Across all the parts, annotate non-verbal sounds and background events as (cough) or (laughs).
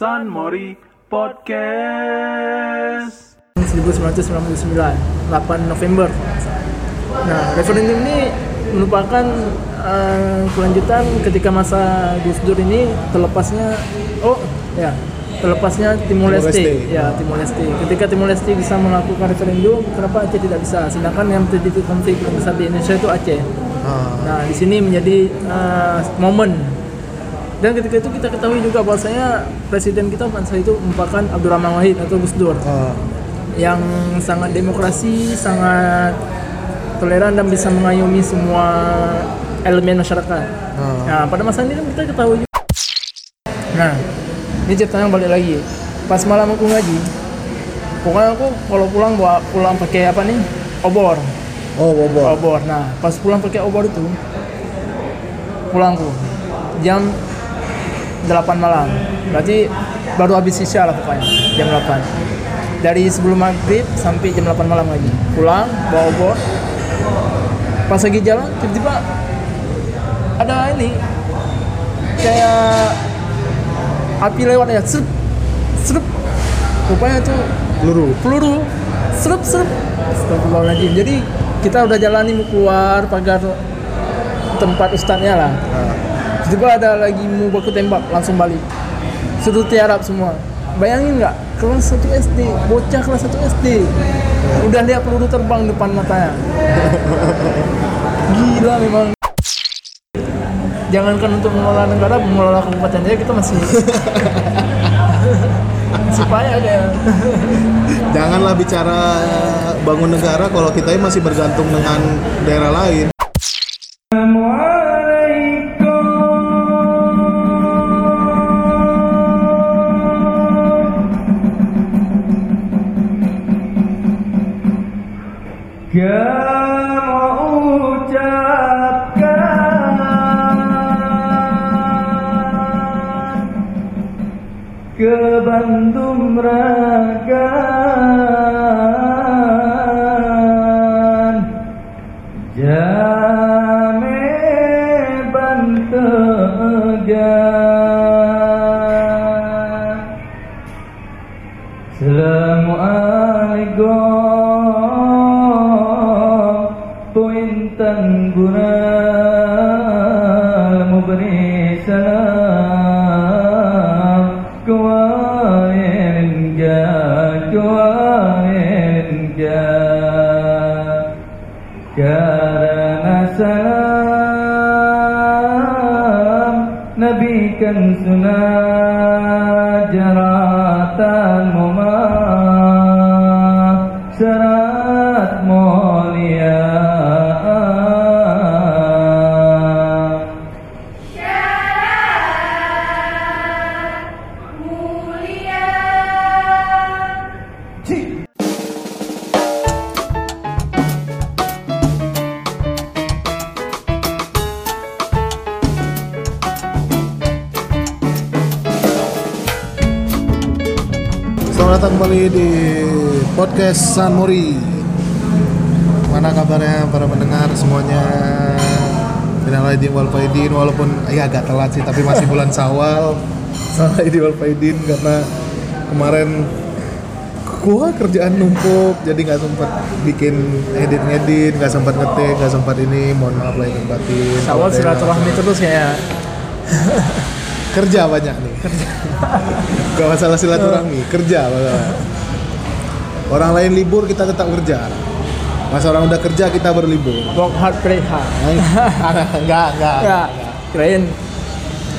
San Mori Podcast. 1999 8 November nah referendum ini merupakan eh, kelanjutan ketika masa Gus Dur ini terlepasnya oh ya terlepasnya Timor Leste Leste. ya Timor Leste ketika Timor Leste bisa melakukan referendum kenapa Aceh tidak bisa sedangkan yang terjadi konflik besar di Indonesia itu Aceh Ah, Nah, di sini menjadi uh, momen. Dan ketika itu kita ketahui juga bahwasanya presiden kita pada saat itu merupakan Abdurrahman Wahid atau Gus Dur ah, yang sangat demokrasi, sangat toleran dan bisa mengayomi semua elemen masyarakat. ah. Nah, pada masa ini kan kita ketahui juga. Nah, ini ceritanya balik lagi. Pas malam aku ngaji, pokoknya aku kalau pulang bawa pulang pakai apa nih? Obor Oh, bobor. obor. Nah, pas pulang pakai obor itu pulangku jam 8 malam. Berarti baru habis isya lah pokoknya jam 8. Dari sebelum maghrib sampai jam 8 malam lagi. Pulang bawa obor. Pas lagi jalan tiba-tiba ada ini kayak api lewat ya serp serp rupanya itu Peluru. peluru serep serep Astagfirullahaladzim jadi kita udah jalani mau keluar pagar tempat ustadznya lah Ah. Tiba ada lagi mau baku tembak langsung balik. Suruh tiarap semua. Bayangin nggak? Kelas 1 SD bocah kelas 1 SD udah lihat peluru terbang depan matanya. (laughs) Gila memang. Jangankan untuk mengelola negara mengelola kabupaten aja kita masih (laughs) payah deh Janganlah bicara bangun negara kalau kita masih bergantung dengan daerah lain. Ke Bandung Ragan Nabi kan datang kembali di podcast San Mori. Mana kabarnya para pendengar semuanya? Minal aidin wal faidin walaupun ya agak telat sih tapi masih bulan Sawal. Salah aidin wal faidin karena kemarin gua kerjaan numpuk jadi nggak sempat bikin edit ngedit nggak sempat ngetik nggak sempat ini mohon maaf lahir dan batin Sawal silaturahmi terus ya (laughs) kerja banyak nih. Kerja gak masalah silaturahmi kerja masalah. Orang lain libur kita tetap kerja. Masa orang udah kerja kita berlibur. Work hard play hard. Enggak (laughs) enggak ya kirain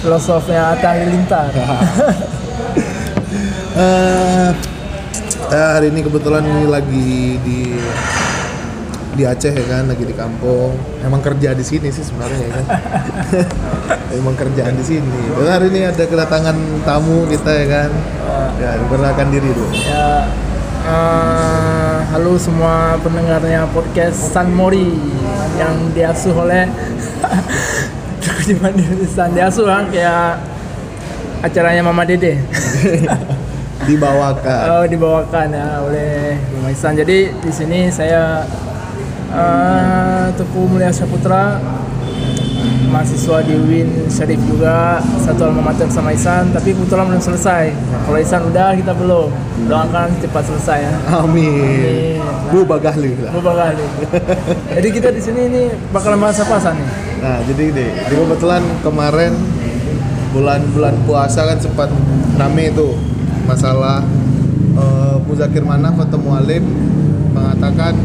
filosofnya Atta Halilintar. (laughs) Eh, hari ini kebetulan ini lagi di di Aceh ya kan lagi di kampung. Emang kerja di sini sih sebenarnya ya kan (laughs) emang kerjaan di sini. Dan hari ini ada kedatangan tamu kita ya kan? Ya perkenalkan diri dulu. Ya eh, halo semua pendengarnya podcast San Mori yang diasuh oleh (laughs) di San diasuh kan kayak acaranya Mama Dede. (laughs) Dibawakan. Oh, dibawakan ya oleh Bung Ihsan. Jadi di sini saya eh Teguh Mulia Saputra mahasiswa di UIN Syarif juga satu alma mater sama Isan tapi kebetulan belum selesai kalau Isan udah kita belum doakan cepat selesai ya Amin. Bu bagahli lah. Bapak kali. Jadi kita di sini ini bakal bahas apa San nih? Nah, jadi gini, jadi kebetulan kemarin bulan-bulan puasa kan sempat rame itu masalah eh, Muzakir Manaf atau Mualim mengatakan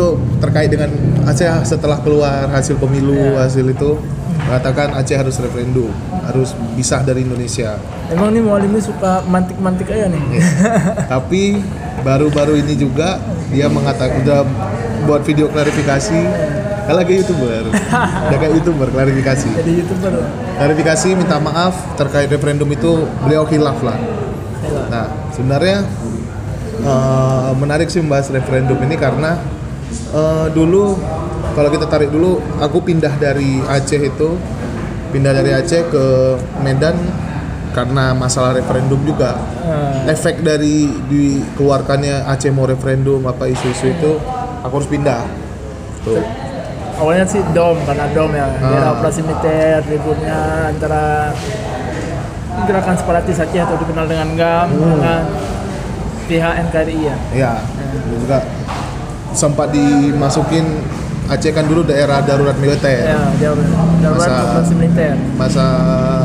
itu terkait dengan Aceh setelah keluar hasil pemilu Ya. hasil itu mengatakan Aceh harus referendum, harus pisah dari Indonesia. Emang nih Mualim ini suka mantik-mantik aja nih. (laughs) Tapi baru-baru ini juga dia mengatakan udah buat video klarifikasi. Kan lagi youtuber, udah kayak youtuber klarifikasi. Jadi youtuber. klarifikasi minta maaf terkait referendum itu beliau khilaf lah. Nah sebenarnya eh, menarik sih membahas referendum ini karena eh, dulu kalau kita tarik dulu aku pindah dari Aceh itu pindah dari Aceh ke Medan karena masalah referendum juga. Eh, efek dari dikeluarkannya Aceh mau referendum apa isu-isu itu aku harus pindah. Tuh. Awalnya sih dom karena dom ya. Daerah Ah. operasi militer ributnya antara gerakan separatis Aceh atau dikenal dengan GAM dengan pihak NKRI ya. Ya, dan juga sempat dimasukin Aceh kan dulu daerah darurat militer. Ya, darurat Masa- operasi militer. Masa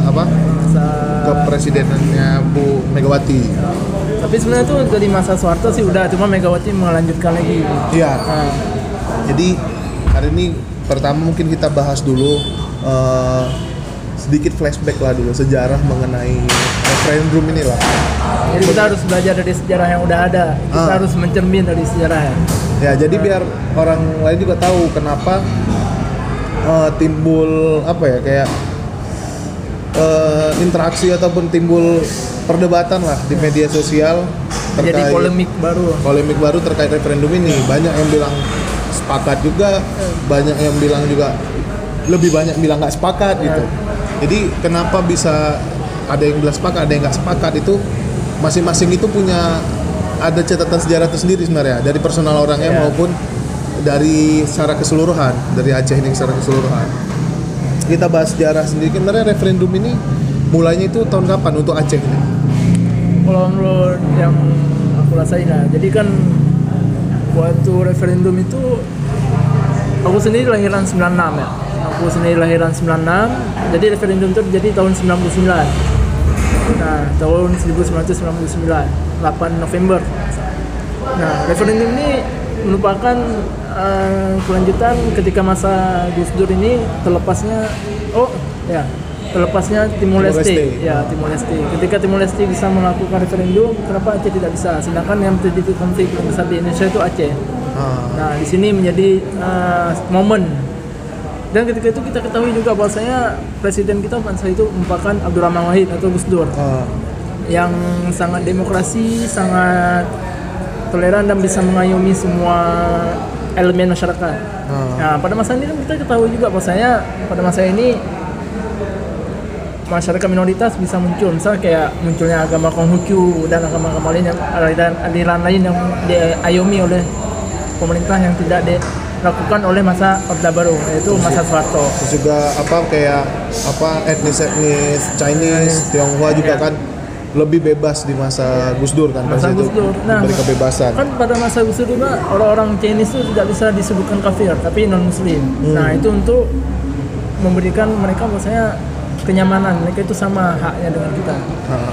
apa? Masa Kepresidenannya Bu Megawati. tapi sebenarnya tuh dari masa Soeharto sih udah cuma Megawati melanjutkan lagi. Iya. Nah, Jadi hari ini pertama mungkin kita bahas dulu eh, sedikit flashback lah dulu sejarah mengenai referendum ini lah. jadi kita harus belajar dari sejarah yang udah ada. Kita Ah. harus mencermin dari sejarah ya. Ya, jadi biar orang lain juga tahu kenapa eh, timbul apa ya kayak eh, interaksi ataupun timbul perdebatan lah di media sosial Jadi terkait polemik baru. polemik baru terkait referendum ini. Banyak yang bilang sepakat juga, banyak yang bilang juga lebih banyak bilang nggak sepakat gitu. Jadi kenapa bisa ada yang bilang sepakat, ada yang nggak sepakat itu masing-masing itu punya ada catatan sejarah tersendiri sebenarnya dari personal orangnya Ya. maupun dari secara keseluruhan dari Aceh ini secara keseluruhan. Kita bahas sejarah sendiri. Sebenarnya referendum ini mulainya itu tahun kapan untuk Aceh ini? Kalau menurut yang aku rasain lah, jadi kan waktu referendum itu aku sendiri lahiran 96 ya. Aku sendiri lahiran 96, jadi referendum itu terjadi tahun 99. Nah, tahun 1999, 8 November. Nah, referendum ini merupakan eh, kelanjutan ketika masa Gus Dur ini terlepasnya oh ya terlepasnya Timor Timor Leste. Ya Timor Leste. Ketika Timor Leste bisa melakukan referendum kenapa Aceh tidak bisa? Sedangkan yang terjadi konflik yang besar di Indonesia itu Aceh. Ah, nah di sini menjadi eh, momen. Dan ketika itu kita ketahui juga bahwasanya presiden kita masa itu merupakan Abdurrahman Wahid atau Gus Dur. Ah, yang sangat demokrasi, sangat toleran dan bisa mengayomi semua elemen masyarakat. Ah. Nah, pada masa ini kan kita ketahui juga bahwasanya pada masa ini masyarakat minoritas bisa muncul, misalnya kayak munculnya agama Konghucu dan agama-agama lain yang aliran, aliran lain yang diayomi oleh pemerintah yang tidak dilakukan oleh masa Orde Baru, yaitu masa Soeharto. Terus juga apa kayak apa etnis-etnis Chinese, Tionghoa juga Ya. kan lebih bebas di masa Gus Dur kan masa Gus Dur. Nah, kebebasan. kan pada masa Gus Dur juga orang-orang Chinese itu tidak bisa disebutkan kafir, tapi non Muslim. Hmm. Nah itu untuk memberikan mereka maksudnya kenyamanan, mereka itu sama haknya dengan kita. Ah,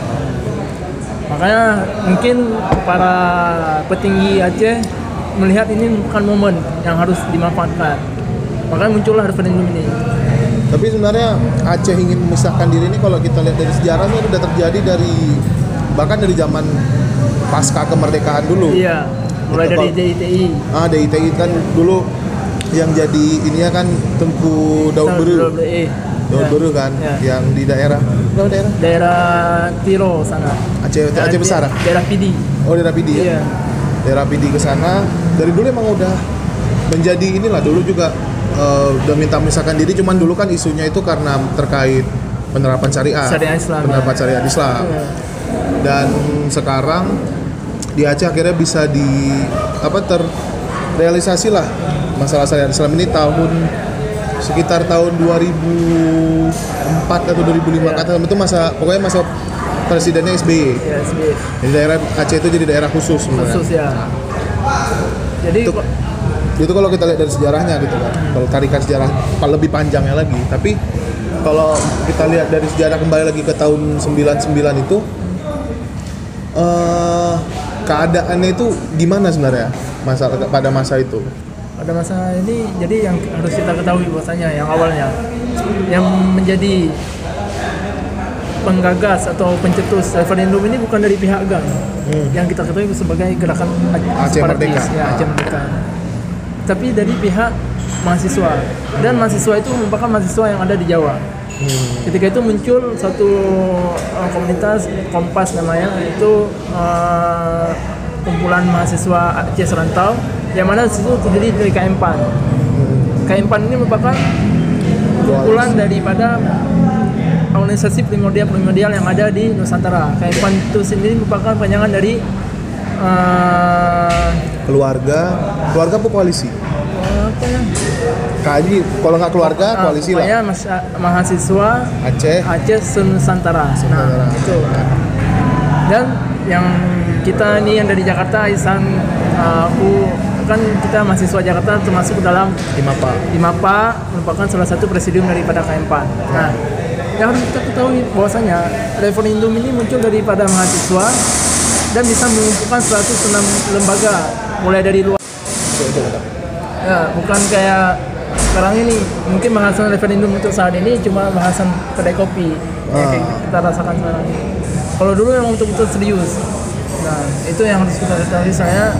Makanya mungkin para petinggi Aceh melihat ini bukan momen yang harus dimanfaatkan. Makanya muncullah referendum ini. Tapi sebenarnya Aceh ingin memisahkan diri ini kalau kita lihat dari sejarahnya sudah terjadi dari bahkan dari zaman pasca kemerdekaan dulu. Iya, mulai Itu dari kalau- DITI. Ah, DITI kan dulu yang jadi ininya kan Tengku Daud Beru. Eh, Daud Beru kan Ya. yang di daerah Berapa daerah? daerah Tiro sana. Aceh Aceh besar. ah? Daerah Pidi. Oh, daerah Pidi ya. Iya. daerah PD ke sana dari dulu emang udah menjadi inilah dulu juga eh, udah minta memisahkan diri cuman dulu kan isunya itu karena terkait penerapan syariah Syariah Islam, penerapan ya. syariah Islam Iya. dan sekarang di Aceh akhirnya bisa di apa terrealisasi lah masalah syariat Islam ini tahun sekitar tahun 2004 atau 2005 Iya. kata itu masa pokoknya masa presidennya SBY. ya SBY Jadi daerah Aceh itu jadi daerah khusus sebenarnya. khusus ya jadi Itu, itu kalau kita lihat dari sejarahnya gitu kan. Kalau tarikan sejarah lebih panjangnya lagi, tapi kalau kita lihat dari sejarah kembali lagi ke tahun 99 itu eh keadaannya itu gimana sebenarnya masa pada masa itu? pada masa ini jadi yang harus kita ketahui bahwasanya yang awalnya yang menjadi penggagas atau pencetus referendum ini bukan dari pihak GAM yang kita ketahui sebagai gerakan Hmm. Aceh Merdeka. ya. Aceh Merdeka tapi dari pihak mahasiswa. Dan mahasiswa itu merupakan mahasiswa yang ada di Jawa. Ketika itu muncul satu uh, komunitas Kompas namanya itu uh, kumpulan mahasiswa Aceh Serantau yang mana di situ terdiri dari KM PAN. KM PAN ini merupakan kumpulan daripada organisasi primordial-primordial yang ada di Nusantara. KM PAN itu sendiri merupakan panjangan dari uh, Keluarga, keluarga apa koalisi? apa ya? Kalau nggak keluarga, Ah, koalisi lah. mas- mahasiswa Aceh, Aceh Nusantara. Nah, itu. Dan yang kita ini yang dari Jakarta, Isan, uh, aku kan kita mahasiswa Jakarta termasuk dalam Imapa. IMAPA merupakan salah satu presidium daripada KMPAN. Nah, yang harus kita ketahui bahwasanya referendum ini muncul daripada mahasiswa dan bisa mengumpulkan 106 lembaga mulai dari luar Ya, bukan kayak sekarang ini mungkin bahasan referendum untuk saat ini cuma bahasan kedai kopi yang kayak Ah. kita rasakan sekarang ini. Kalau dulu yang betul-betul serius. Nah, itu yang harus kita ketahui saya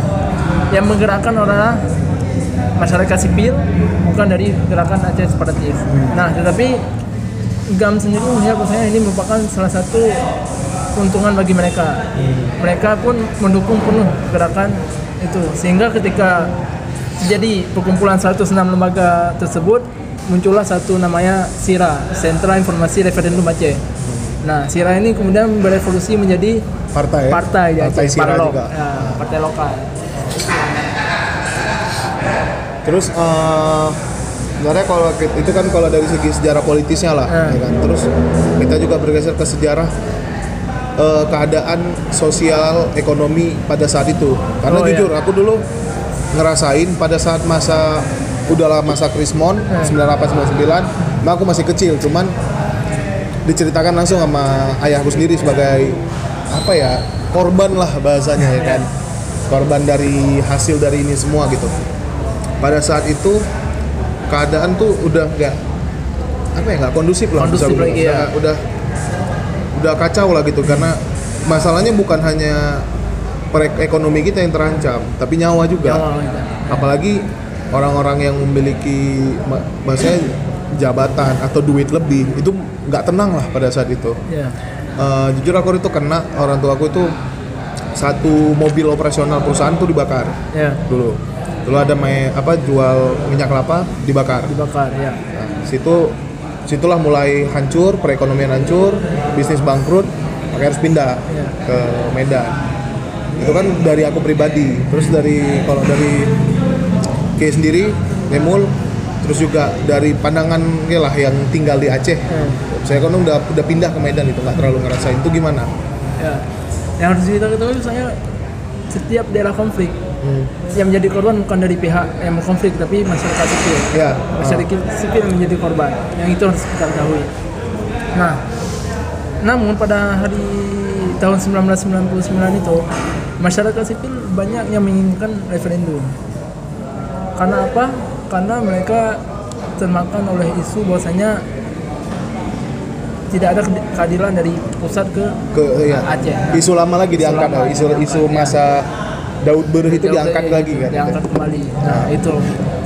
yang menggerakkan orang masyarakat sipil bukan dari gerakan Aceh separatis. Nah, tetapi GAM sendiri melihat bahwasanya ini merupakan salah satu keuntungan bagi mereka. Mereka pun mendukung penuh gerakan itu sehingga ketika jadi perkumpulan 106 lembaga tersebut muncullah satu namanya SIRA, Sentra Informasi Referendum Aceh. Nah, SIRA ini kemudian berevolusi menjadi Partai. ya? partai di Partai Aceh, Sira juga. ya, partai lokal. Terus eh sebenarnya kalau itu kan kalau dari segi sejarah politisnya lah, Hmm. ya kan. Terus kita juga bergeser ke sejarah eh, keadaan sosial ekonomi pada saat itu. Karena Oh, iya. jujur aku dulu ngerasain pada saat masa udahlah masa Krismon Hmm. 98 99, emang aku masih kecil, cuman diceritakan langsung sama ayahku sendiri sebagai apa ya korban lah bahasanya ya kan korban dari hasil dari ini semua gitu pada saat itu keadaan tuh udah nggak apa ya nggak kondusif lah Kondusif bisa lagi, ya. udah, udah kacau lah gitu karena masalahnya bukan hanya ekonomi kita yang terancam tapi nyawa juga Nyawa kita. apalagi orang-orang yang memiliki ma- maksudnya jabatan atau duit lebih itu nggak tenang lah pada saat itu Ya. Eh, jujur aku itu kena orang tua aku itu satu mobil operasional perusahaan tuh dibakar Ya, dulu dulu ada main apa jual minyak kelapa dibakar dibakar ya. nah, situ situlah mulai hancur perekonomian hancur bisnis bangkrut makanya harus pindah Iya. ke Medan itu kan dari aku pribadi terus dari kalau dari K sendiri Nemul terus juga dari pandangan ya lah yang tinggal di Aceh Ya. saya kan udah udah pindah ke Medan itu nggak terlalu ngerasain itu gimana Ya. Yang harus kita ketahui misalnya setiap daerah konflik Hmm. yang menjadi korban bukan dari pihak yang konflik tapi masyarakat sipil. ya Masyarakat sipil yang menjadi korban. Yang itu harus kita ketahui. Nah, namun pada hari tahun 1999 itu masyarakat sipil banyak yang menginginkan referendum. Karena apa? Karena mereka termakan oleh isu bahwasanya tidak ada keadilan dari pusat ke ke ya Aceh. isu lama lagi Isu diangkat lama, isu isu ya. Daud Beruh itu diangkat lagi kan? diangkat kembali. Nah itu.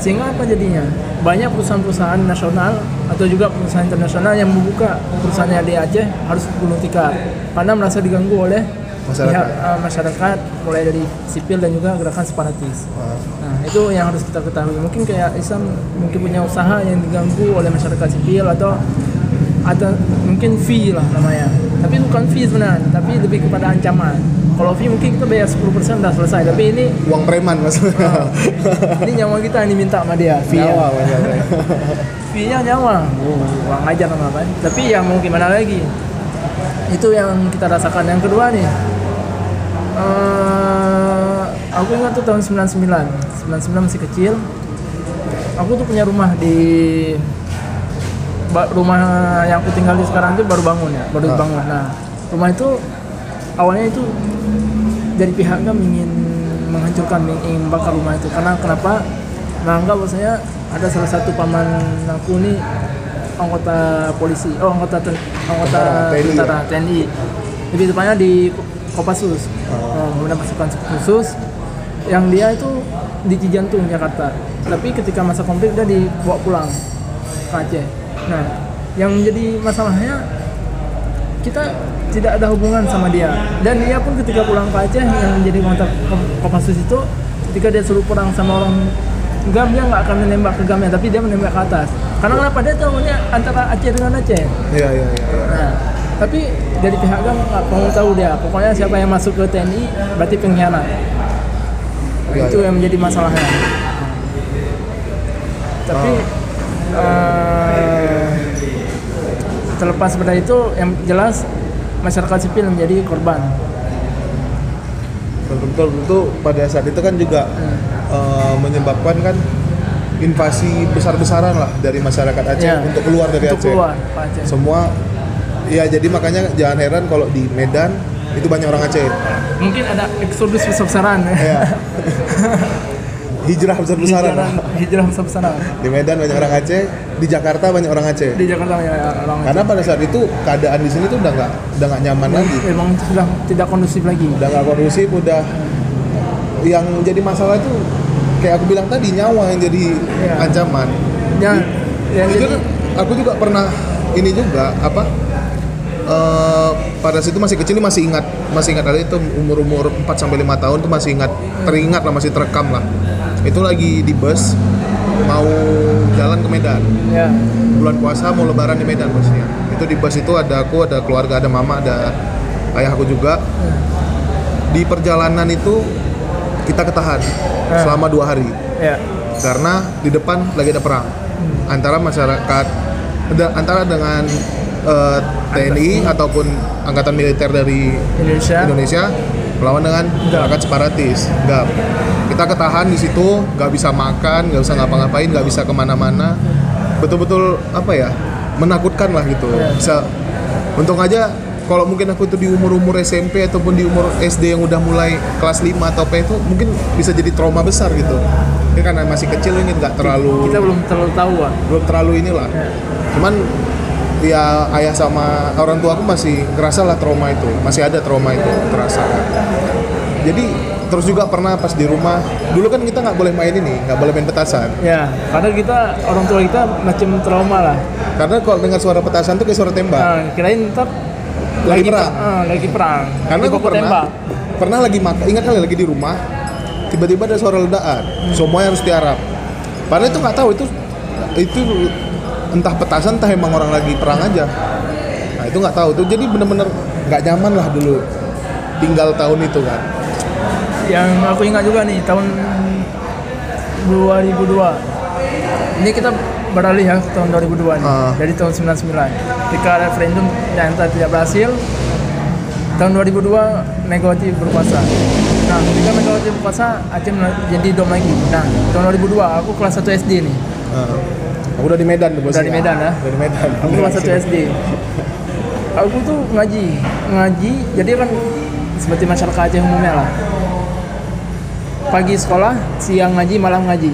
Sehingga apa jadinya? Banyak perusahaan-perusahaan nasional atau juga perusahaan internasional yang membuka perusahaannya di Aceh harus gulung tikar. Karena merasa diganggu oleh Masyarakat. pihak eh, masyarakat mulai dari sipil dan juga gerakan separatis. Wah. nah itu yang harus kita ketahui. Mungkin kayak Islam mungkin punya usaha yang diganggu oleh masyarakat sipil atau atau mungkin fee lah namanya. Tapi bukan fee sebenarnya tapi lebih kepada ancaman kalau fee mungkin kita bayar 10% udah selesai. Tapi ini Uang preman maksudnya. ini nyawa kita yang diminta sama dia fee Nyawa maksudnya. fee nya nyawa. Oh, uang ajar sama apa? Tapi ya mau gimana lagi? Itu yang kita rasakan. Yang kedua nih eh, aku ingat tuh tahun 99 99 masih kecil. Aku tuh punya rumah di rumah yang aku tinggal di sekarang itu baru bangun ya baru Ah. dibangun. Nah rumah itu awalnya itu dari pihak kami ingin menghancurkan ingin bakar rumah itu. Karena kenapa? Menganggap bahwasanya ada salah satu paman aku nih anggota polisi. Oh anggota ten- anggota Tentara, TNI ya? tentara TNI lebih tepatnya di Kopassus. Oh. kemudian pasukan khusus. Yang dia itu di Cijantung Jakarta. Tapi ketika masa konflik dia dibawa pulang ke Aceh. Nah yang menjadi masalahnya kita tidak ada hubungan sama dia dan dia pun ketika pulang ke Aceh yang menjadi kontak Kopassus itu ketika dia suruh perang sama orang Gam dia nggak akan menembak ke Gamnya tapi dia menembak ke atas karena kenapa dia tahunya antara Aceh dengan Aceh Iya iya iya. Nah, tapi dari pihak GAM nggak mau tahu dia. Pokoknya siapa yang masuk ke TNI berarti pengkhianat. Iya, itu iya. yang menjadi masalahnya. Tapi eh, terlepas pada itu, yang jelas masyarakat sipil menjadi korban. Betul itu pada saat itu kan juga eh, menyebabkan kan invasi besar-besaran lah dari masyarakat Aceh Ya, untuk keluar dari untuk Aceh. keluar Aceh. Semua ya jadi makanya jangan heran kalau di Medan itu banyak orang Aceh. Mungkin ada eksodus besar-besaran. Ya. (laughs) Hijrah besar-besaran. Hijrah, hijrah besar-besaran. Di Medan banyak orang Aceh, di Jakarta banyak orang Aceh. Di Jakarta ya orang Karena pada saat itu keadaan di sini tuh udah nggak udah nggak nyaman lagi, memang sudah tidak kondusif lagi. udah nggak kondusif, udah yang jadi masalah itu kayak aku bilang tadi nyawa yang jadi Iya. ancaman. Yang yang itu jadi aku juga pernah ini juga apa eh, pada situ masih kecil masih ingat masih ingat ada itu umur umur 4 sampai lima tahun tuh masih ingat teringat lah masih terekam lah itu lagi di bus mau jalan ke Medan. Ya. Bulan puasa mau lebaran di Medan bosnya itu di bus itu ada aku ada keluarga ada mama ada ayahku juga. Di perjalanan itu kita ketahan selama dua hari. Ya. Karena di depan lagi ada perang. Antara masyarakat antara dengan eh, TNI ataupun angkatan militer dari Indonesia. Indonesia melawan dengan masyarakat separatis. Nggak kita ketahan di situ nggak bisa makan nggak bisa ngapa-ngapain nggak bisa ke mana-mana. Betul-betul apa ya menakutkan lah gitu. Iya. bisa untung aja kalau mungkin aku tuh di umur-umur SMP ataupun di umur SD yang udah mulai kelas 5 atau apa itu mungkin bisa jadi trauma besar gitu. Ini karena masih kecil ini nggak terlalu kita belum terlalu tahu ah. belum terlalu inilah. Ya. cuman ya ayah sama orang tua aku masih ngerasa lah trauma itu. Masih ada trauma itu terasa. Jadi terus juga pernah pas di rumah dulu kan kita nggak boleh main ini nggak boleh main petasan. Ya karena kita orang tua kita macam trauma lah. Karena kalau dengar suara petasan tuh kayak suara tembak. Nah, kirain ntar Lagi perang. ah, lagi perang. Karena aku pernah tembak. pernah lagi makan ingat kali lagi di rumah tiba-tiba ada suara ledakan. Semuanya harus tiarap padahal itu nggak tahu itu itu entah petasan entah emang orang lagi perang aja. Nah itu nggak tahu. Tuh jadi bener-bener nggak nyaman lah dulu. Tinggal tahun itu kan. Yang aku ingat juga nih tahun 2002 ini kita beralih ya tahun 2002 nih. Ah. dari tahun 99 ketika referendum yang tidak berhasil tahun 2002 Megawati berkuasa. Nah ketika Megawati berkuasa Aceh jadi dom lagi. Nah tahun 2002 aku kelas 1 SD nih. Nah, aku udah di Medan tuh Udah di Medan, ya? Udah di Medan. aku kelas 1 SD aku tuh ngaji ngaji jadi kan seperti masyarakat Aceh umumnya lah. Pagi sekolah siang ngaji malam ngaji.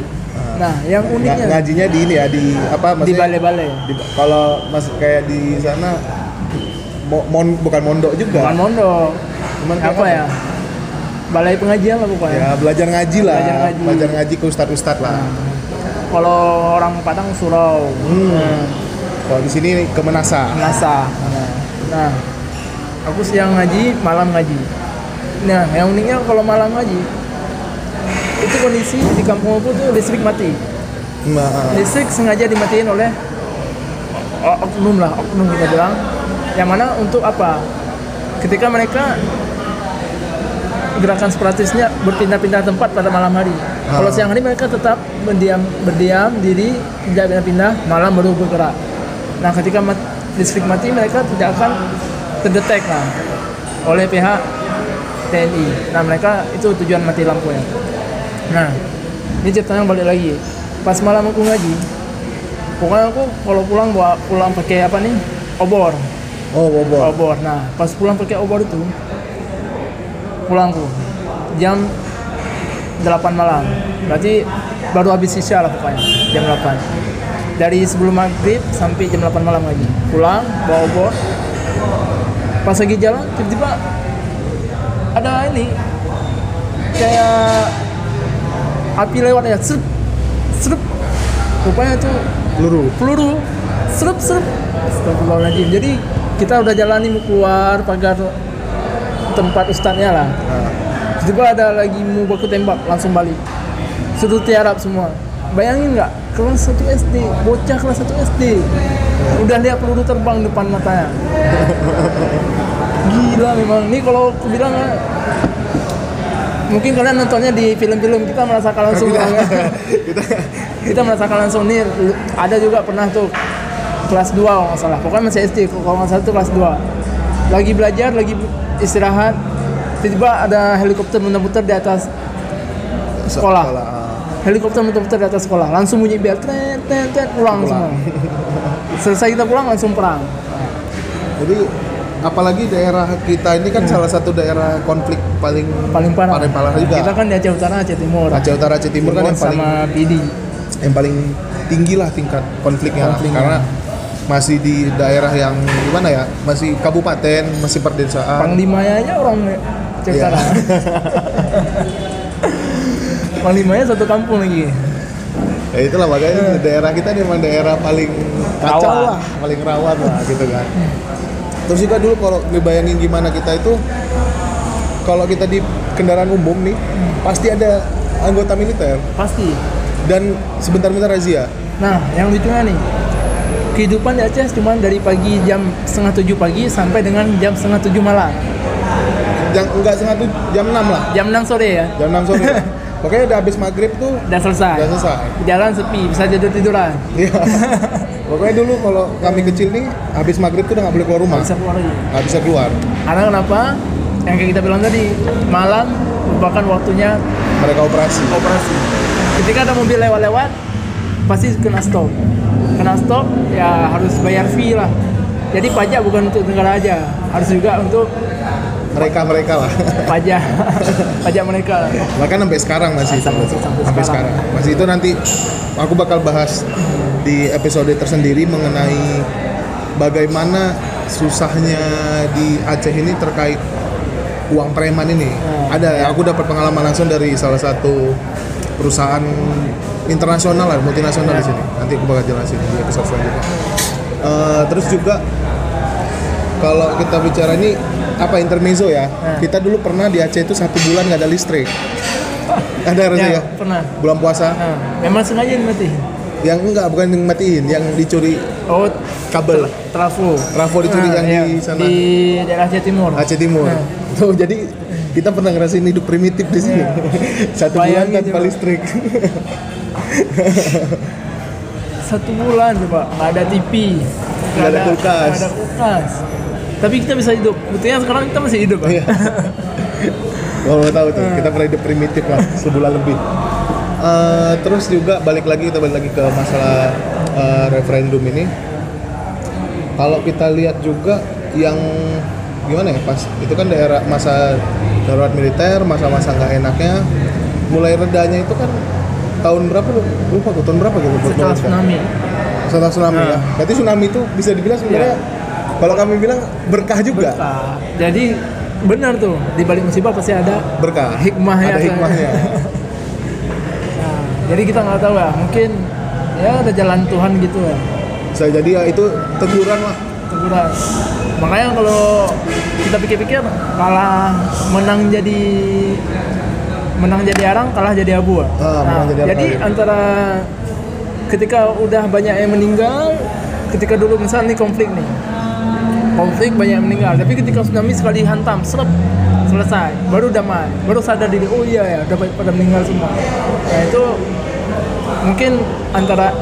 Nah yang Nga- uniknya ngajinya di ini ya di apa di balai-balai. Kalau mas kayak di sana mo- mon, bukan mondok juga. Bukan mondok. Cuman kayak apa ya? balai pengajian lah pokoknya. Ya belajar ngaji lah. Belajar ngaji. belajar ngaji ke ustadz lah kalau orang Padang surau. Hmm. nah, kalau di sini ke Menasa. Nasa nah, nah aku siang ngaji malam ngaji. Nah yang uniknya kalau malam ngaji itu kondisi di kampung aku tuh listrik mati. Nah, listrik sengaja dimatiin oleh oknum lah oknum kita bilang. Yang mana untuk apa? Ketika mereka gerakan separatisnya berpindah-pindah tempat pada malam hari. Kalau siang hari mereka tetap berdiam berdiam diri tidak pindah-pindah malam baru bergerak. Nah ketika mat- listrik mati mereka tidak akan terdetek lah oleh pihak TNI nah mereka itu tujuan mati lampunya nah ini ceritanya balik lagi. Pas malam aku ngaji pokoknya aku kalau pulang bawa pulang pakai apa nih? Obor. Oh, bobor. obor. Nah pas pulang pakai obor itu pulangku. Jam 8 malam. Berarti baru habis isya lah pokoknya jam 8 dari sebelum maghrib sampai jam 8 malam lagi. Pulang bawa obor pas lagi jalan tiba-tiba ada ini kayak api lewat ya serup serup. Rupanya tuh Peluru. peluru. Serup serup. Astagfirullahaladzim. Jadi kita udah jalani mau keluar pagar tempat ustadznya lah. Nah, tiba ada lagi mau baku tembak langsung balik. Suruh tiarap semua. Bayangin nggak? Kelas 1 SD bocah kelas 1 SD udah lihat peluru terbang depan matanya. (laughs) Gila memang. Ini kalau aku bilang ah, mungkin kalian nontonnya di film-film kita merasakan langsung kita, ya. (laughs) kita kita merasakan langsung. Nih ada juga pernah tuh kelas 2 kalau nggak salah. Pokoknya masih SD kalau nggak salah tuh kelas 2 lagi belajar lagi istirahat tiba-tiba ada helikopter muter-muter di atas Sekolah. ah. helikopter muter-muter di atas sekolah langsung bunyi bel tret tret tret pulang semua selesai kita pulang langsung perang Jadi apalagi daerah kita ini kan salah satu daerah konflik paling paling parah paling parah juga. kita kan di Aceh Utara Aceh Timur Aceh Utara Aceh Timur kan yang paling sama PD yang paling tinggi lah tingkat konfliknya. Konfliknya. karena masih di daerah yang gimana ya? Masih kabupaten masih perdesaan. Panglimanya aja orang Aceh Iya. Utara (laughs) Panglimanya satu kampung lagi. Ya itulah makanya daerah kita memang daerah paling kacau lah paling rawan lah gitu kan. Terus juga dulu kalau ngebayangin gimana kita itu kalau kita di kendaraan umum nih pasti ada anggota militer. Pasti. Dan sebentar-bentar razia. Nah, yang lucunya nih, kehidupan di Aceh cuma dari pagi jam setengah tujuh pagi sampai dengan jam setengah tujuh malam. yang enggak setengah tuh jam 6 lah Jam 6 sore ya, jam 6 sore (laughs) pokoknya udah habis maghrib tuh udah selesai. udah selesai Jalan sepi, bisa tidur tiduran. Iya. (laughs) Pokoknya dulu kalau kami kecil nih habis maghrib tuh udah nggak boleh keluar rumah, Bisa keluar lagi. nggak bisa keluar. Karena kenapa? Yang kayak kita bilang tadi, malam merupakan waktunya Mereka operasi. operasi. Ketika ada mobil lewat-lewat, pasti kena stop. Kena stop, ya harus bayar fee lah. Jadi pajak bukan untuk negara aja, harus juga untuk Mereka (laughs) mereka lah. pajak pajak mereka. Bahkan sampai sekarang masih itu. Sampai- sampai sekarang. Masih itu nanti aku bakal bahas di episode tersendiri mengenai bagaimana susahnya di Aceh ini terkait uang preman ini. Hmm, Ada, ya. aku dapat pengalaman langsung dari salah satu perusahaan internasional lah, multinasional di sini. Nanti aku bakal jelasin di episode selanjutnya. Eh, terus juga kalau kita bicara ini apa intermezzo ya, Hmm. kita dulu pernah di Aceh itu satu bulan nggak ada listrik. (laughs) ada rasa Ya, ya? pernah. Bulan puasa, Nah, memang sengaja mati. yang enggak bukan yang matiin, yang dicuri Oh, kabel trafo. trafo dicuri Nah, yang iya, di sana Di daerah Aceh Timur. Aceh Timur. Nah. Tuh (laughs) jadi kita pernah ngerasain hidup primitif di sini. (laughs) Satu bulan tanpa listrik. (laughs) Satu bulan coba, nggak ada TV, Nggak ada kulkas. nggak ada kulkas. Tapi kita bisa hidup. Buktinya sekarang kita masih hidup. Pak. Iya. (laughs) Kalau mau tahu tuh, kita pernah hidup primitif lah sebulan lebih. Eh, terus juga balik lagi kita balik lagi ke masalah eh, referendum ini. Kalau kita lihat juga yang gimana ya pas itu kan daerah masa darurat militer, masa-masa nggak enaknya, mulai redanya itu kan tahun berapa lu? Lupa gue tahun berapa gitu? Setelah tsunami. Setelah tsunami Nah. ya. Berarti tsunami itu bisa dibilang sebenarnya kalau kami bilang berkah juga. Berkah. Jadi benar tuh di balik musibah pasti ada Berkah. Hikmahnya Ada tuh. hikmahnya. (laughs) Nah, jadi kita nggak tahu ya, mungkin ya ada jalan Tuhan gitu ya. Bisa jadi ya itu teguran lah. teguran. Makanya kalau kita pikir-pikir kalah menang jadi menang jadi arang, kalah jadi abu. Ah, menang jadi arang, jadi kalah jadi- antara ketika udah banyak yang meninggal, ketika dulu misalnya nih konflik nih, konflik banyak yang meninggal tapi ketika tsunami sekali hantam serap selesai baru damai baru sadar diri oh iya ya udah pada meninggal semua. Nah itu mungkin antara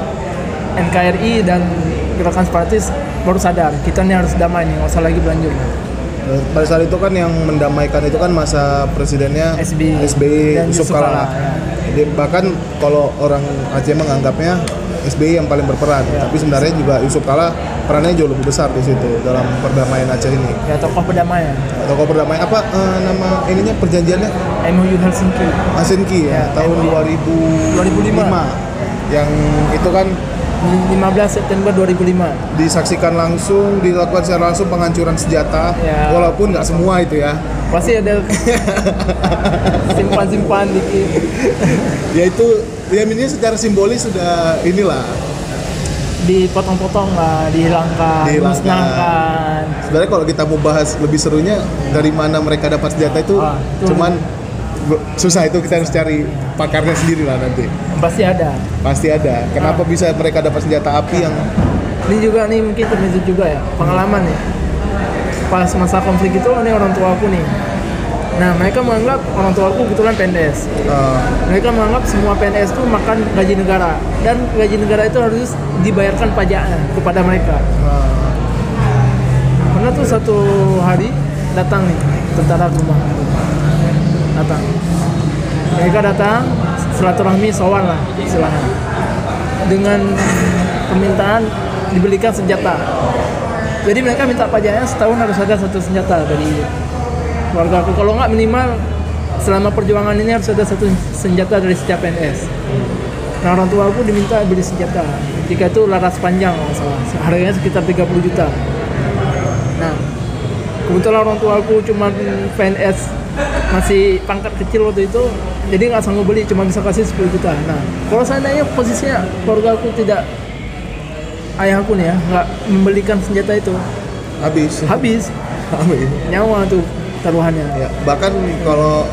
NKRI dan gerakan separatis baru sadar kita nih harus damai nih nggak usah lagi berlanjut pada saat itu kan yang mendamaikan itu kan masa presidennya SBY SBY Yusuf Kala. Kala, ya. Jadi bahkan kalau orang Aceh menganggapnya SBY yang paling berperan, Ya. tapi sebenarnya juga Yusuf Kala perannya jauh lebih besar di situ dalam perdamaian Aceh ini. ya tokoh perdamaian Tokoh perdamaian apa eh, nama ininya perjanjiannya MOU Helsinki Helsinki ya, Ya, tahun MOU. 2005. 2005. Yang itu kan 15 September 2005 disaksikan langsung, dilakukan secara langsung penghancuran senjata, Ya. walaupun nggak semua itu ya. pasti ada (laughs) simpan-simpan dikit Ya itu, ya ini secara simbolis sudah inilah dipotong-potong lah dihilangkan Dihilangkan. Sebenarnya kalau kita mau bahas lebih serunya dari mana mereka dapat senjata itu, Ah, itu cuman susah itu kita harus cari pakarnya sendiri lah nanti. pasti ada. Pasti ada. Kenapa bisa mereka dapat senjata api yang ini juga nih mungkin termasuk juga ya pengalaman nih. Pas masa konflik itu ini orang tua aku nih. Nah mereka menganggap orang tua aku kebetulan PNS. Eh, mereka menganggap semua PNS itu makan gaji negara. Dan gaji negara itu harus dibayarkan pajaknya kepada mereka. Eh, pernah tuh satu hari datang nih tentara rumah datang. Mereka datang silaturahmi sowan lah istilahnya. Dengan permintaan dibelikan senjata. Jadi mereka minta pajaknya setahun harus ada satu senjata dari keluarga aku kalau nggak minimal selama perjuangan ini harus ada satu senjata dari setiap PNS nah orang tua aku diminta beli senjata. Ketika itu laras panjang kalau nggak salah. Harganya sekitar 30 juta. Nah, kebetulan orang tua aku cuma PNS masih pangkat kecil waktu itu, jadi nggak sanggup beli, cuma bisa kasih 10 juta. Nah, kalau seandainya posisinya keluarga aku tidak ayahku nih ya nggak membelikan senjata itu, habis. habis (laughs) Habis. nyawa tuh taruhannya. Ya, bahkan kalau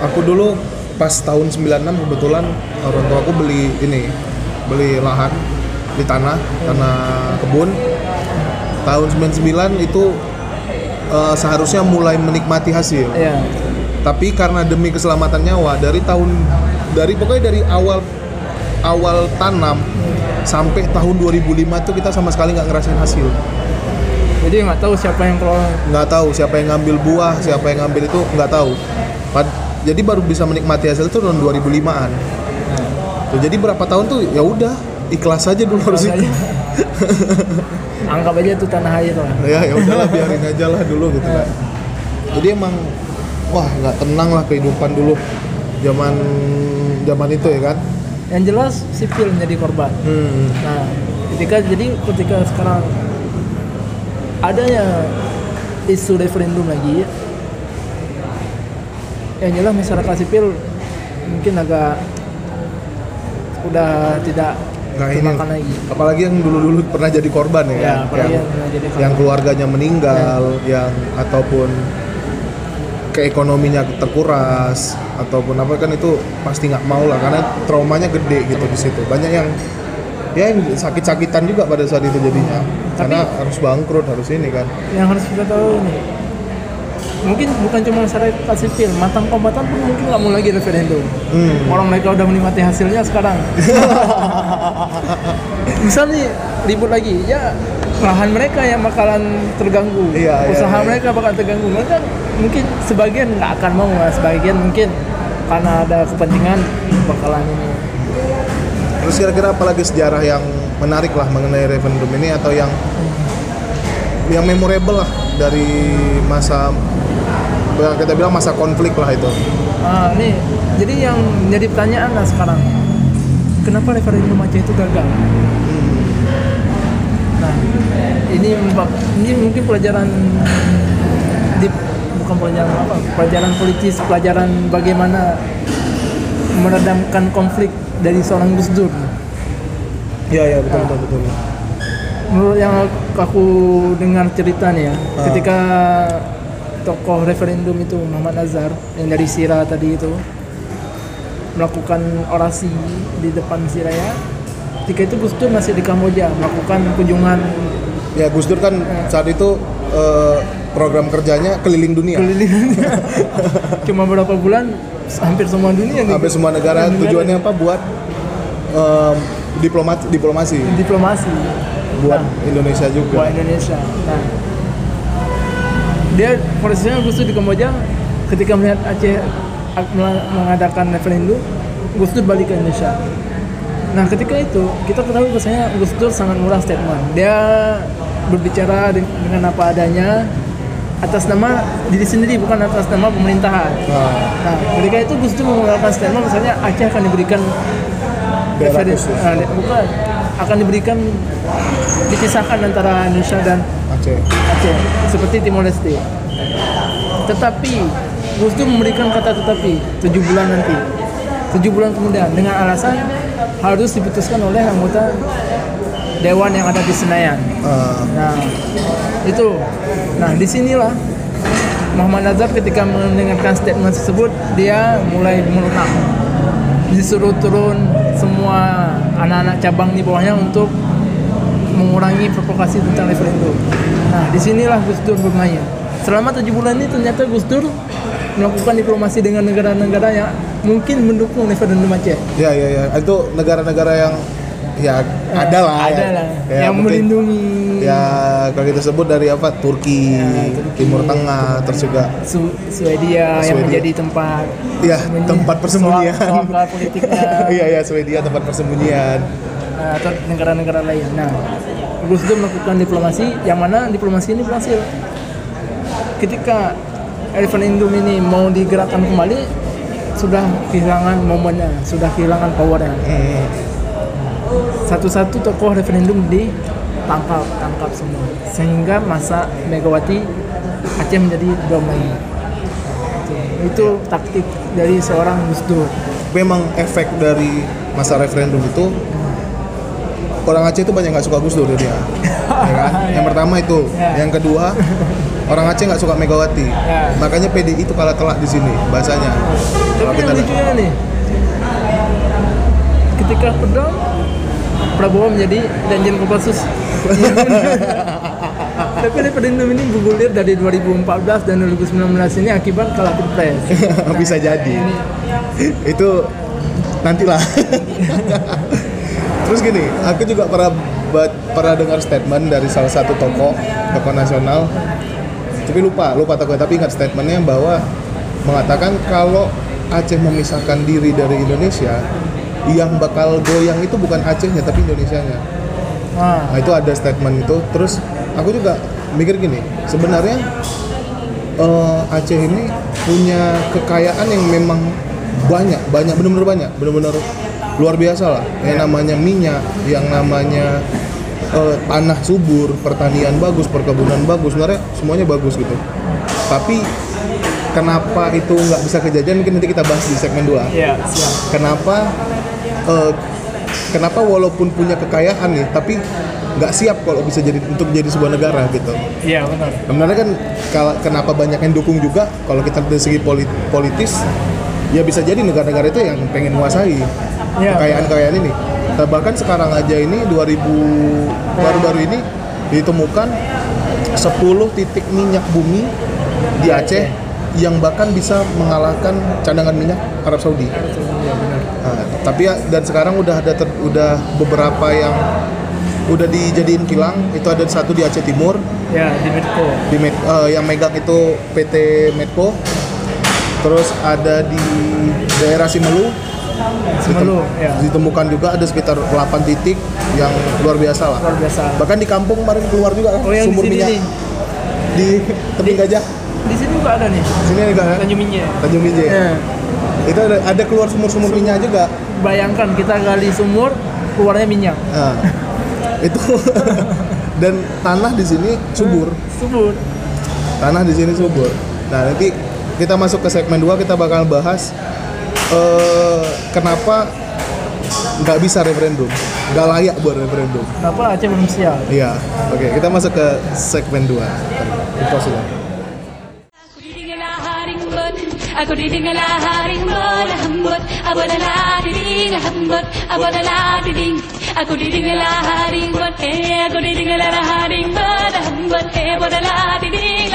aku dulu pas tahun 96 kebetulan orang tua aku beli ini, beli lahan di tanah, tanah kebun. Tahun 99 itu eh, seharusnya mulai menikmati hasil. Iya, Tapi karena demi keselamatan nyawa dari tahun dari pokoknya dari awal awal tanam sampai tahun 2005 tuh kita sama sekali nggak ngerasain hasil. jadi nggak tahu siapa yang kelola. nggak tahu siapa yang ngambil buah, siapa yang ngambil itu nggak tahu. Pad- jadi baru bisa menikmati hasil itu tahun 2005-an. Tuh, jadi berapa tahun tuh ya udah ikhlas aja dulu harus itu. (laughs) Anggap aja itu tanah air lah. ya ya udahlah biarin aja lah dulu gitu kan. (laughs) Jadi emang wah nggak tenang lah kehidupan dulu zaman zaman itu ya kan. Yang jelas sipil menjadi korban. Hmm. Nah, ketika jadi ketika sekarang adanya isu referendum lagi, yang jelas masyarakat sipil mungkin agak udah tidak Nggak ini. lagi. Apalagi yang dulu-dulu pernah jadi korban ya, Ya, kan? yang, yang yang keluarganya meninggal, yang ataupun keekonominya terkuras ataupun apa kan itu pasti nggak mau lah karena traumanya gede gitu di situ. Banyak yang ya yang sakit-sakitan juga pada saat itu jadinya. karena harus bangkrut, harus ini kan. Yang harus kita tahu nih, mungkin bukan cuma masyarakat sipil, mantan kombatan pun mungkin nggak mau lagi referendum. Hmm. Orang mereka udah menikmati hasilnya sekarang. (laughs) Misal nih ribut lagi, ya lahan mereka yang bakalan terganggu, Iya, iya, usaha iya. mereka bakalan terganggu. Mereka mungkin sebagian nggak akan mau, lah. sebagian mungkin karena ada kepentingan bakalan ini. Terus kira-kira apalagi sejarah yang menarik lah mengenai referendum ini atau yang yang memorable lah dari masa kita bilang masa konflik lah itu. Ah, nih, jadi yang menjadi pertanyaan lah sekarang, kenapa referendum Aceh itu gagal? Nah, ini ini mungkin pelajaran di bukan pelajaran apa, pelajaran politis, pelajaran bagaimana meredamkan konflik dari seorang Gus Dur. Iya iya betul betul betul. Menurut yang aku dengar cerita nih ya, ketika tokoh referendum itu Muhammad Nazar yang dari Sira tadi itu melakukan orasi di depan Siraya, ketika itu Gus Dur masih di Kamboja melakukan kunjungan. Ya Gus Dur kan saat itu eh, program kerjanya keliling dunia. Keliling (laughs) cuma berapa bulan hampir semua dunia gitu. hampir semua negara. Tujuannya apa? Buat em, diplomasi diplomasi. Diplomasi. Buat Nah, Indonesia buat juga Indonesia. Nah. Dia posisinya Gus Dur di Kamboja ketika melihat Aceh mengadakan referendum Gus Dur balik ke Indonesia nah ketika itu kita ketahui bahwasanya Gus Dur sangat murah statement. Dia berbicara de- dengan apa adanya atas nama diri sendiri bukan atas nama pemerintahan. Nah, Nah, ketika itu Gus Dur mengeluarkan statement misalnya Aceh akan diberikan Daerah referen- khusus. ah, bukan. Akan diberikan dipisahkan antara Indonesia dan Aceh. Aceh seperti Timor Leste. Tetapi Gus Dur memberikan kata tetapi tujuh bulan nanti, tujuh bulan kemudian dengan alasan harus diputuskan oleh anggota dewan yang ada di Senayan. Ah, Nah, itu. Nah, di sinilah Muhammad Nazar ketika mendengarkan statement tersebut, dia mulai melunak. Disuruh turun semua anak-anak cabang di bawahnya untuk mengurangi provokasi tentang referendum. Nah, di sinilah Gus Dur bermain. Selama tujuh bulan ini ternyata Gus Dur melakukan diplomasi dengan negara-negara yang mungkin mendukung referendum Aceh. ya? Ya ya itu negara-negara yang ya ada lah ada ya, lah. Ya, yang mungkin- melindungi. Ya kalau kita sebut dari apa Turki, Ya, Turki, Timur Tengah terus juga Su- Swedia, yang Swedia. menjadi tempat ya tempat persembunyian. soal, soal politiknya. (laughs) Iya ya Swedia tempat persembunyian. Nah, atau negara-negara lain. Nah, Gus Dur melakukan diplomasi. Yang mana diplomasi ini berhasil. Ketika referendum ini mau digerakkan kembali sudah kehilangan momennya, sudah kehilangan powernya. Hmm. Satu-satu tokoh referendum ditangkap, tangkap semua. Sehingga masa Megawati Aceh menjadi damai. Itu, itu taktik dari seorang Gus Dur. memang efek dari masa referendum itu orang Aceh itu banyak nggak suka Gus Dur dia (laughs) ya kan yang pertama itu Ya. yang kedua (laughs) orang Aceh nggak suka Megawati. Ya. makanya PDI itu kalah telak di sini bahasanya. Tapi kita yang lucunya nih, ketika pedang, Prabowo menjadi danjen Kopassus. (laughs) Tapi referendum ini bergulir dari 2014 dan 2019 ini akibat kalah pilpres. (laughs) bisa jadi. Itu nantilah. (laughs) Terus gini aku juga pernah pernah dengar statement dari salah satu tokoh tokoh nasional tapi lupa lupa tokoh tapi ingat statementnya bahwa mengatakan kalau Aceh memisahkan diri dari Indonesia yang bakal goyang itu bukan Acehnya tapi Indonesianya Nah, Nah itu ada statement itu. Terus aku juga mikir gini, sebenarnya eh, Aceh ini punya kekayaan yang memang banyak, banyak, benar-benar banyak, benar-benar luar biasa lah. Yang namanya minyak, yang namanya eh, tanah subur, pertanian bagus, perkebunan bagus, sebenarnya semuanya bagus gitu. Tapi kenapa itu nggak bisa kejadian? Mungkin nanti kita bahas di segmen 2 ya siap. kenapa eh, kenapa walaupun punya kekayaan nih tapi nggak siap kalau bisa jadi untuk jadi sebuah negara gitu Iya benar. sebenarnya kan kalau kenapa banyak yang dukung juga kalau kita dari segi poli- politis ya bisa jadi negara-negara itu yang pengen menguasai Iya. kekayaan-kekayaan ini Nah, bahkan sekarang aja ini 2000 baru-baru ini ditemukan 10 titik minyak bumi di Aceh yang bahkan bisa mengalahkan cadangan minyak Arab Saudi. Iya benar. Nah, tapi ya dan sekarang udah ada ter- udah beberapa yang udah dijadiin kilang itu ada satu di Aceh Timur Ya di Medco. di Med- eh, yang megang itu PT Medco terus ada di daerah Simelu Semelu. Ya. ditemukan juga ada sekitar 8 titik yang luar biasa lah Luar biasa. bahkan di kampung kemarin keluar juga kan Oh yang di sumur sini minyak nih. di tebing gajah Di sini juga ada nih. sini juga kan Tanjung Minyak. Tanjung Ya. itu ada, ada keluar sumur-sumur minyak juga Bayangkan kita gali sumur, keluarnya minyak. Nah, itu (laughs) dan tanah di sini subur Subur. tanah di sini subur nah nanti kita masuk ke segmen 2 kita bakal bahas eh, kenapa nggak bisa referendum nggak layak buat referendum Kenapa Aceh belum siap? iya oke kita masuk ke segmen 2 Info sudah. Aku haringbot, aku didingala haringbot, hambot, abolala diding, hambot, abolala diding. Aku ditinggal haring buat eh aku ditinggal haring buat hambat eh bodala diding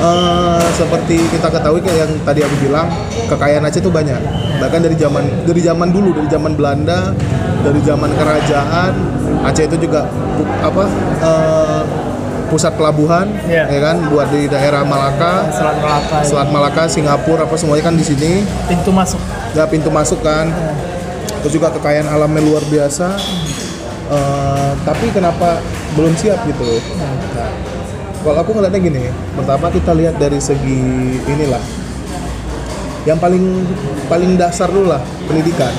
Eh, seperti kita ketahui kayak yang tadi aku bilang, kekayaan Aceh itu banyak. Bahkan dari zaman dari zaman dulu, dari zaman Belanda, dari zaman kerajaan, Aceh itu juga apa eh, pusat pelabuhan, Iya. ya kan, buat di daerah Malaka. Selat Melaka ya. Selat Malaka, Singapura, apa semuanya kan di sini. pintu masuk Ya pintu masuk kan. Terus juga kekayaan alamnya luar biasa. Eh, tapi kenapa belum siap gitu? Nah, kalau aku ngeliatnya gini, pertama kita lihat dari segi inilah. Yang paling paling dasar dulu lah pendidikan.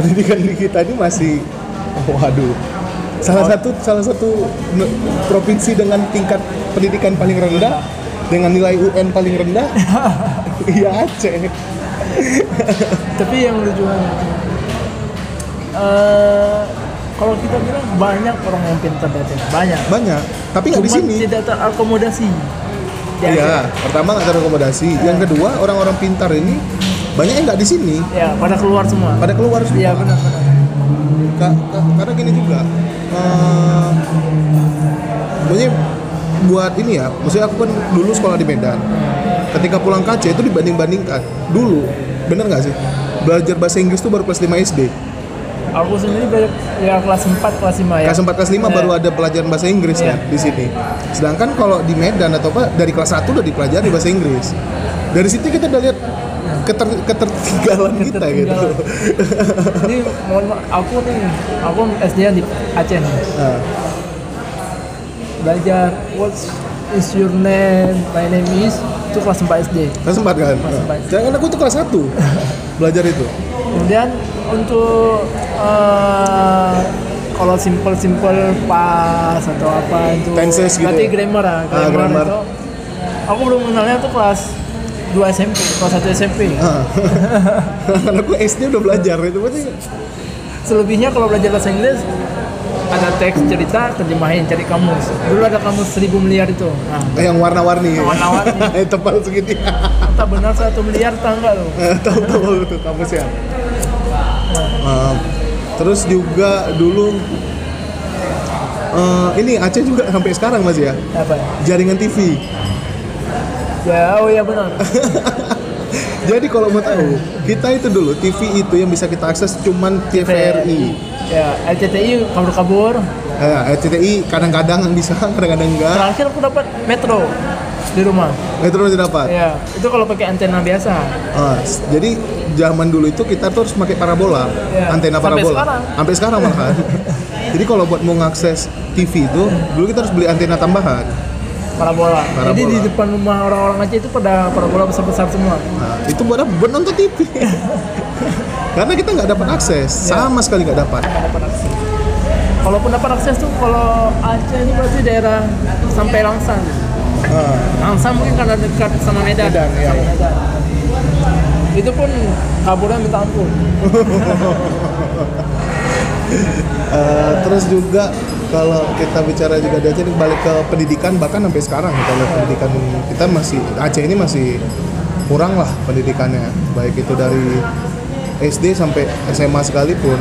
Pendidikan di kita ini masih, waduh, salah satu salah satu provinsi dengan tingkat pendidikan paling rendah dengan nilai UN paling rendah (laughs) iya Aceh tapi yang lucu eh kalau kita bilang banyak orang yang pintar banyak banyak tapi nggak di sini tidak terakomodasi di Aceh. Iya, pertama nggak terakomodasi. Yang kedua, orang-orang pintar ini banyak yang nggak di sini, ya pada keluar semua pada keluar semua. iya benar benar Ka- ka- karena gini juga, maksudnya buat ini ya, maksudnya aku kan dulu sekolah di Medan. Ketika pulang ke Aceh itu dibanding-bandingkan. Dulu, bener nggak sih? Belajar bahasa Inggris tuh baru kelas 5 SD. Aku sendiri belajar ya kelas 4 kelas 5 ya Kelas 4 kelas 5 Iya. baru ada pelajaran bahasa Inggris Iya. kan di sini. Sedangkan kalau di Medan atau apa dari kelas 1 udah dipelajari bahasa Inggris. Dari situ kita udah lihat keter, ketertinggalan kita gitu. Ini mohon maaf, aku nih aku SD di Aceh Nah, belajar what is your name my name is itu kelas 4 SD kelas 4 kan? Kelas empat. Sedangkan aku tuh kelas 1 (laughs) belajar itu. Kemudian untuk eh, kalau simple simple pas atau apa itu Tenses gitu berarti ya? grammar ya Ah, grammar. itu aku belum kenalnya tuh kelas 2 SMP kelas 1 SMP Ah. (laughs) Karena aku SD udah belajar itu berarti selebihnya kalau belajar bahasa Inggris ada teks cerita terjemahin cari kamus dulu ada kamus seribu miliar itu nah yang warna-warni. Warna-warni. (laughs) Tebal segini. tak benar satu miliar tangga loh tahu tahu tuh kampus ya. Uh, terus juga dulu uh, ini Aceh juga sampai sekarang masih ya apa jaringan TV. ya oh ya benar (laughs) Jadi kalau mau tahu kita itu dulu TV itu yang bisa kita akses cuman TVRI. Ya RCTI kabur-kabur Ya, RCTI kadang-kadang bisa, (laughs) kadang-kadang enggak. terakhir aku dapat metro di rumah Metro tidak dapat. ya itu kalau pakai antena biasa Ah, jadi zaman dulu itu kita tuh harus pakai parabola, Iya. antena Sampai parabola. sekarang. Sampai sekarang malahan. (laughs) jadi kalau buat mau ngakses TV itu, dulu kita harus beli antena tambahan. parabola. Parabola. jadi di depan rumah orang-orang Aceh itu pada parabola besar-besar semua Nah, itu buat apa? Buat nonton TV. (laughs) Karena kita nggak dapat akses, Iya. sama sekali nggak dapat. nggak dapat akses kalaupun dapat akses tuh kalau Aceh ini berarti daerah sampai Langsang Ah, Langsang mungkin karena dekat sama Medan, Medan, iya, sama. Medan. itu pun kaburnya minta ampun (laughs) eh, terus juga kalau kita bicara juga di Aceh ini balik ke pendidikan bahkan sampai sekarang kita lihat pendidikan kita masih Aceh ini masih kurang lah pendidikannya baik itu dari SD sampai SMA sekalipun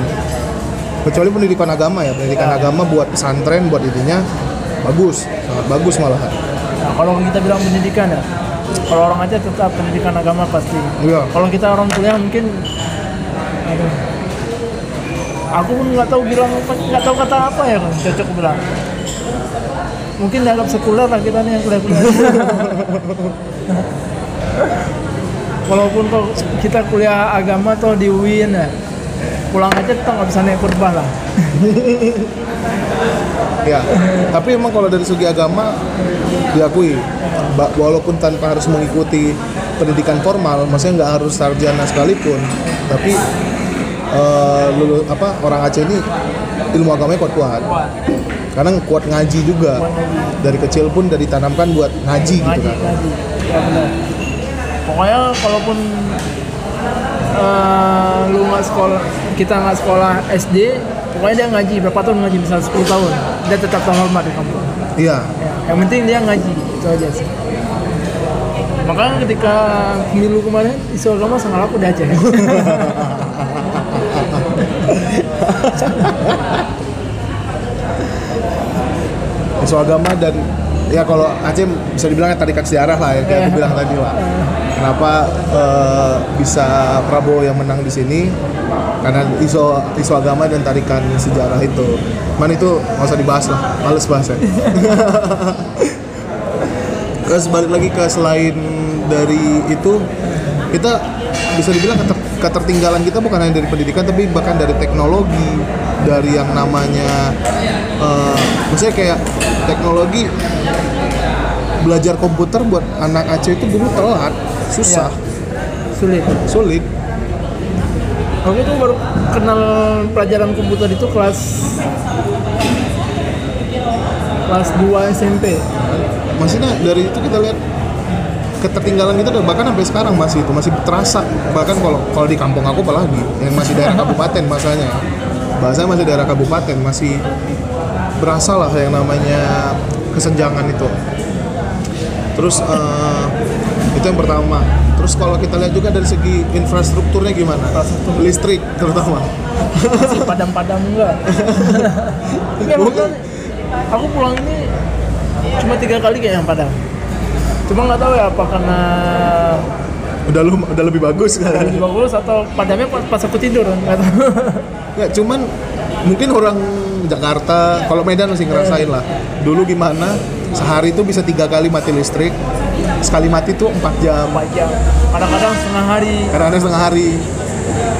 kecuali pendidikan agama ya pendidikan Ya. agama buat pesantren buat ininya bagus sangat bagus malahan. Nah kalau kita bilang pendidikan ya kalau orang Aceh tetap pendidikan agama pasti. Iya. Kalau kita orang kuliah mungkin aduh, aku pun nggak tahu bilang nggak tahu kata apa ya kan cocok bilang. Mungkin dianggap sekuler lah kita nih yang kuliah kuliah (laughs) walaupun kalau kita kuliah agama atau di UIN ya pulang aja kita nggak bisa naik kurban lah. (laughs) Ya, tapi emang kalau dari segi agama diakui, walaupun tanpa harus mengikuti pendidikan formal, maksudnya nggak harus sarjana sekalipun, tapi eh, lulu apa orang Aceh ini ilmu agamanya kuat-kuat. Kuat. karena kuat ngaji juga. Dari kecil pun udah ditanamkan buat ngaji gitu kan. ya benar pokoknya kalaupun eh, lu nggak sekolah kita nggak sekolah SD pokoknya dia ngaji berapa tahun ngaji? Misal 10 tahun. Dia tetap terhormat di kampung. Iya. Ya, yang penting dia ngaji itu aja sih. Makanya ketika pemilu kemarin isu agama sangat laku di Aceh. (laughs) Isu agama dan ya kalau Aceh bisa dibilang ya tarikat sejarah lah ya kayak aku bilang tadi lah kenapa eh, bisa Prabowo yang menang di sini? Karena isu isu agama dan tarikan sejarah itu. Man itu nggak usah dibahas lah. Males bahasnya (laughs) terus balik lagi ke selain dari itu kita bisa dibilang keter- ketertinggalan kita bukan hanya dari pendidikan tapi bahkan dari teknologi. Dari yang namanya eh, maksudnya kayak teknologi belajar komputer buat anak Aceh itu dulu telat susah. Sulit. Sulit. Aku tuh baru kenal pelajaran komputer itu kelas kelas 2 SMP maksudnya dari itu kita lihat ketertinggalan kita bahkan sampai sekarang masih itu masih terasa. Bahkan kalau kalau di kampung aku apalagi yang masih daerah (laughs) kabupaten bahasanya bahasanya masih daerah kabupaten masih berasa lah yang namanya kesenjangan itu terus eh, itu yang pertama. Terus kalau kita lihat juga dari segi infrastrukturnya gimana? Listrik terutama. Padam-padam enggak tapi betul, aku pulang ini cuma tiga kali kayak yang padam. Cuma nggak tahu ya apa karena udah lu udah lebih bagus. Kan lebih bagus atau padamnya pas, pas aku tidur nggak tahu. Ya, cuman mungkin orang Jakarta, kalau Medan masih ngerasain lah. Dulu gimana? Sehari itu bisa tiga kali mati listrik, sekali mati tuh empat jam, empat jam kadang-kadang setengah hari kadang-kadang setengah hari.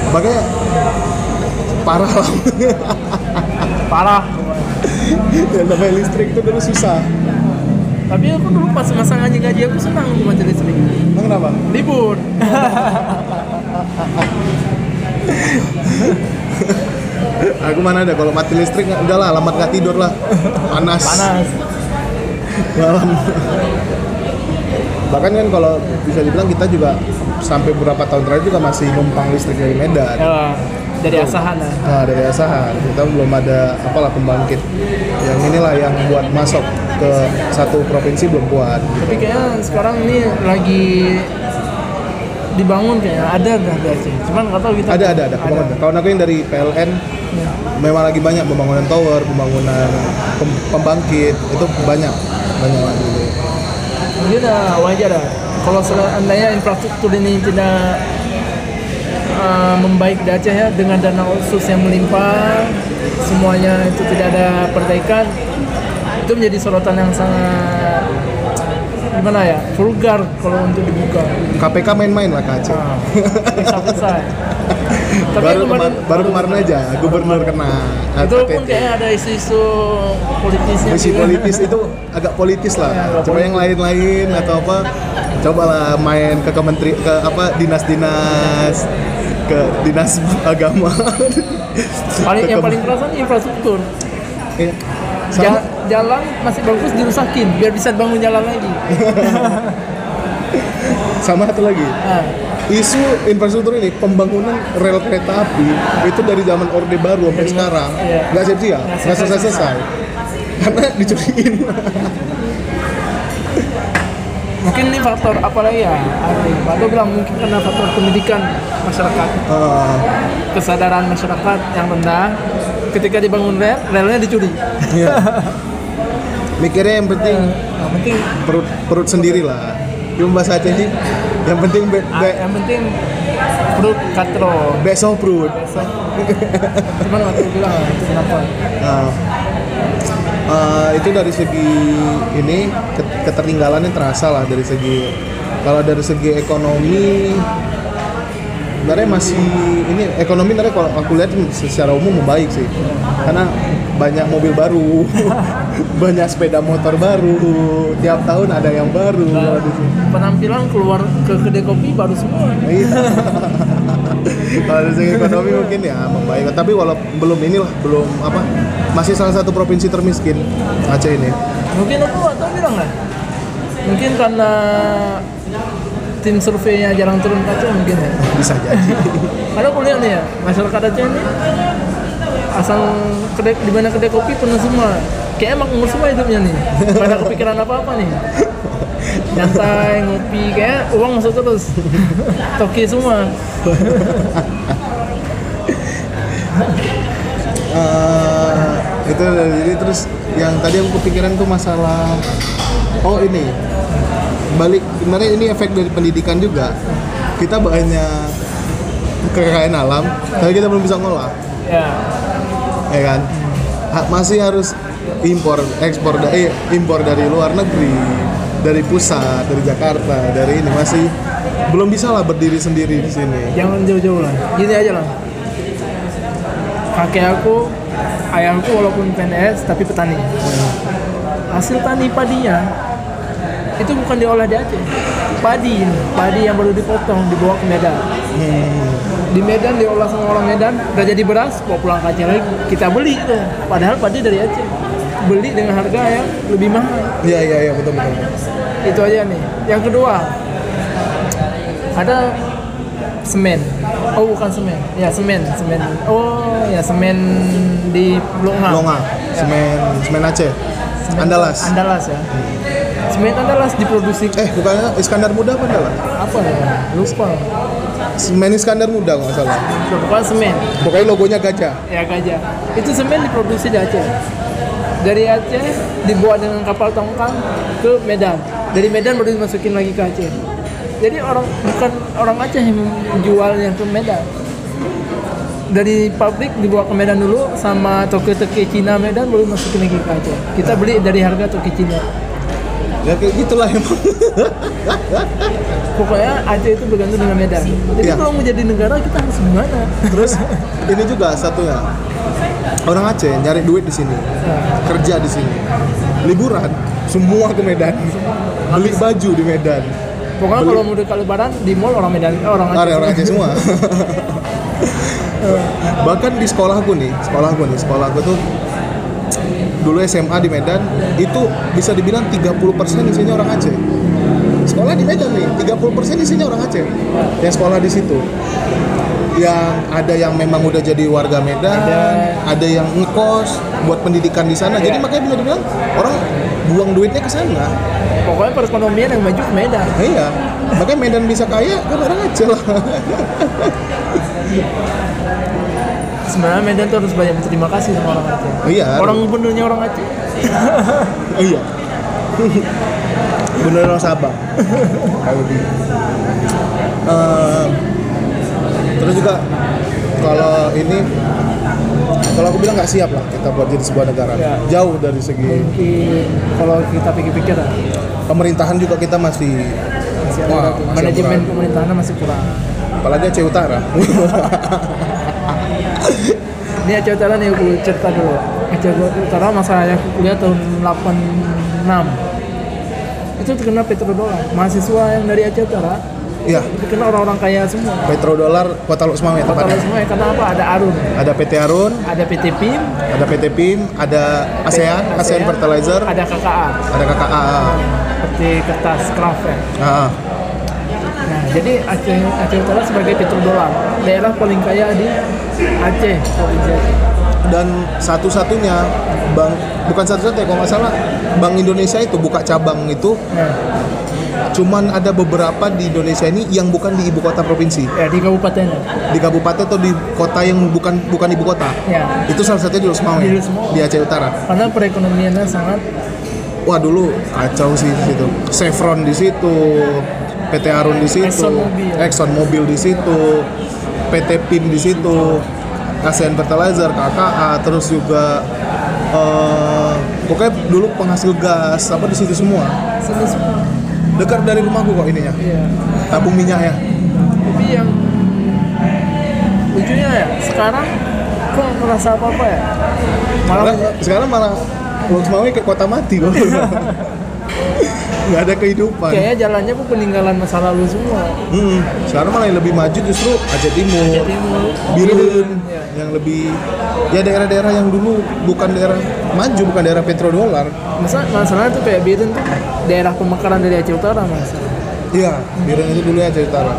Makanya parah lah. parah (laughs) Yang namanya listrik itu dulu susah. tapi aku dulu pas masa ngaji-ngaji aku senang mati listrik Emang kenapa? libur (laughs) Aku mana ada kalau mati listrik udahlah alamat nggak tidur lah. (laughs) Panas. panas Malam. Bahkan kan kalau bisa dibilang kita juga sampai beberapa tahun terakhir juga masih numpang listrik dari Medan. ya dari asahan lah Nah, dari asahan kita belum ada apalah pembangkit yang inilah yang buat masuk ke satu provinsi belum kuat. tapi kayaknya sekarang ini lagi dibangun kayaknya ada nggak Aceh cuman nggak tahu kita Ada ada ada pembangunan. Kawan aku yang dari PLN memang lagi banyak pembangunan tower, pembangunan pem- pembangkit itu banyak banyak lagi. gitu. mungkin uh, wajar lah kalau seandainya infrastruktur ini tidak uh, membaik di Aceh ya dengan dana otsus yang melimpah semuanya itu tidak ada perbaikan itu menjadi sorotan yang sangat gimana ya vulgar kalau untuk dibuka KPK main-main lah ke Aceh. nah, pisah-pisah (laughs) tapi baru kemarin kemarin baru kemarin aja gubernur kena itu pun kayaknya ada isu-isu politisnya juga. politis itu agak politis lah. Ya, Coba yang lain-lain atau apa? Cobalah main ke kementeri ke apa dinas-dinas ke dinas (laughs) agama. paling yang paling terasa infrastruktur Iya. Ja- Sama, jalan masih bagus dirusakin biar bisa bangun jalan lagi (laughs) sama satu lagi. Ah, Isu infrastruktur ini pembangunan rel kereta api itu dari zaman Orde Baru sampai sekarang iya. nggak siap-siap, Nggak selesai-selesai. Karena (laughs) dicuriin. mungkin ini faktor apa lagi ya atau bilang mungkin karena faktor pendidikan masyarakat Eh, kesadaran masyarakat yang rendah ketika dibangun rel relnya dicuri iya. (laughs) Mikirnya yang penting yang penting perut perut sendiri lah. Cuma bahasa Aceh sih, yang penting be, ah, be, yang penting perut katro besok perut. cuman waktu bilang itu kenapa Nah, eh, itu dari segi ini ke- ketertinggalannya terasa lah dari segi kalau dari segi ekonomi sebenarnya masih ini ekonomi sebenarnya kalau aku lihat secara umum membaik sih. Karena banyak mobil baru (laughs) banyak sepeda motor baru tiap tahun ada yang baru. Penampilan keluar ke kedai kopi baru semua. Iya. kalau dari segi ekonomi mungkin ya membaik. Tapi walau belum inilah belum apa masih salah satu provinsi termiskin Aceh ini. Mungkin aku atau bilang lah. Mungkin karena tim surveinya jarang turun ke Aceh mungkin ya. bisa jadi Karena aku lihat nih ya, masyarakat Aceh ini asal kedai di mana kedai kopi penuh semua. Kayak makmur semua hidupnya nih. Gak ada kepikiran apa-apa nih. Nyantai, ngopi, kayak uang masuk terus. Toki semua. Eh, itu jadi terus yang tadi aku kepikiran tuh masalah oh ini. Balik sebenarnya ini efek dari pendidikan juga. Kita banyak kekayaan alam tapi kita belum bisa ngolah. Ya, ya kan? Ha- masih harus impor ekspor dari impor dari luar negeri dari pusat dari Jakarta dari ini. Masih belum bisa lah berdiri sendiri di sini. Jangan jauh-jauh lah. Gini aja lah. Kakek aku, ayahku walaupun PNS tapi petani. Hasil tani padinya itu bukan diolah di Aceh. Padi, padi yang baru dipotong dibawa ke Medan. Di Medan diolah sama orang Medan, udah jadi beras, bawa pulang ke Aceh lagi. Kita beli tuh. Padahal padi dari Aceh. Beli dengan harga yang lebih mahal. iya iya iya betul betul Itu aja nih. Yang kedua, ada semen. Oh bukan semen, ya semen, semen. Oh ya semen di Longa. Longa semen semen Aceh Semen Andalas Andalas ya. Semen Andalas diproduksi eh bukannya Iskandar Muda apa Andalas apa ya? Lupa. semen Iskandar Muda nggak salah Bukan semen, pokoknya logonya gajah ya gajah. Itu semen diproduksi di Aceh. Dari Aceh dibawa dengan kapal tongkang ke Medan. Dari Medan baru dimasukin lagi ke Aceh. Jadi orang bukan orang Aceh yang menjualnya ke Medan. Dari pabrik dibawa ke Medan dulu sama toko-toko Cina Medan baru masukin lagi ke Aceh. Kita beli dari harga toko Cina. Ya kayak gitulah emang Pokoknya Aceh itu bergantung dengan Medan. Jadi Iya. kalau mau jadi negara kita harus gimana? terus (laughs) ini juga satunya orang Aceh nyari duit di sini kerja di sini liburan semua ke Medan beli baju di Medan Pokoknya Beli- kalau mau dekat Lebaran di mall orang Medan, eh, orang Aceh. Orang Aceh semua. (laughs) Bahkan di sekolahku nih, sekolahku nih, sekolahku tuh dulu SMA di Medan itu bisa dibilang 30% isinya orang Aceh. Sekolah di Medan nih, 30% isinya orang Aceh. Yang sekolah di situ. Yang ada yang memang udah jadi warga Medan, ada, yang ngekos buat pendidikan di sana. Jadi Iya. makanya bisa dibilang orang buang duitnya ke sana. Pokoknya perekonomian yang maju ke Medan. Nah, iya. Makanya Medan bisa kaya kan orang Aceh lah. (laughs) Sebenarnya Medan tuh harus banyak berterima kasih sama orang Aceh. Iya. Orang gubernurnya orang Aceh. (laughs) iya. Bener orang Sabang. Ehm, terus juga kalau ini kalau aku bilang nggak siap lah kita buat jadi sebuah negara. Iya. Jauh dari segi Mungkin kalau kita pikir-pikir lah, pemerintahan juga kita masih masih Wah, manajemen kurang. pemerintahannya masih kurang. apalagi Aceh Utara. (laughs) Ini Aceh Utara nih aku cerita dulu. Aceh Utara masa yang aku kuliah tahun 86 itu terkena petrodolar. Mahasiswa yang dari Aceh Utara Iya, terkena orang-orang kaya semua. petrodolar Kota Luxmawe Kota tepatnya. semua karena apa? Ada Arun, Ada PT Arun, ada PT PIM, ada PT PIM, ada ASEAN, ASEAN Fertilizer, ada KKA, ada KKA. seperti kertas kraft ya. Ah, jadi Aceh Aceh Utara sebagai petrodolar, daerah paling kaya di Aceh, provinsi Aceh. dan satu-satunya bank bukan satu-satunya kalau nggak salah Bank Indonesia itu buka cabang itu. Nah, cuman ada beberapa di Indonesia ini yang bukan di ibu kota provinsi. Ya di kabupaten. di kabupaten atau di kota yang bukan bukan ibu kota. Ya, itu salah satunya di Lusmawe Di Lusmawe. di Aceh Utara. Karena perekonomiannya sangat wah dulu kacau sih di situ. Chevron di situ PT Arun di situ Exxon Mobil. Exxon Mobil di situ PT PIM di situ ASEAN Fertilizer KKA terus juga eh, pokoknya dulu penghasil gas apa di situ semua sini semua. dekat dari rumahku kok ininya Iya. tabung minyaknya Tapi yang lucunya ya sekarang kok ngerasa apa apa ya? Malah sekarang, sekarang malah kayak kota mati loh (laughs) nggak ada kehidupan kayaknya jalannya pun peninggalan masa lalu semua Hmm, sekarang malah yang lebih maju justru Aceh Timur, Aceh Timur, Birun, ya. yang lebih ya daerah-daerah yang dulu bukan daerah maju, bukan daerah petrodolar. masa masalahnya tuh kayak Birun tuh daerah pemekaran dari Aceh Utara mas Iya, Birun itu dulu Aceh Utara.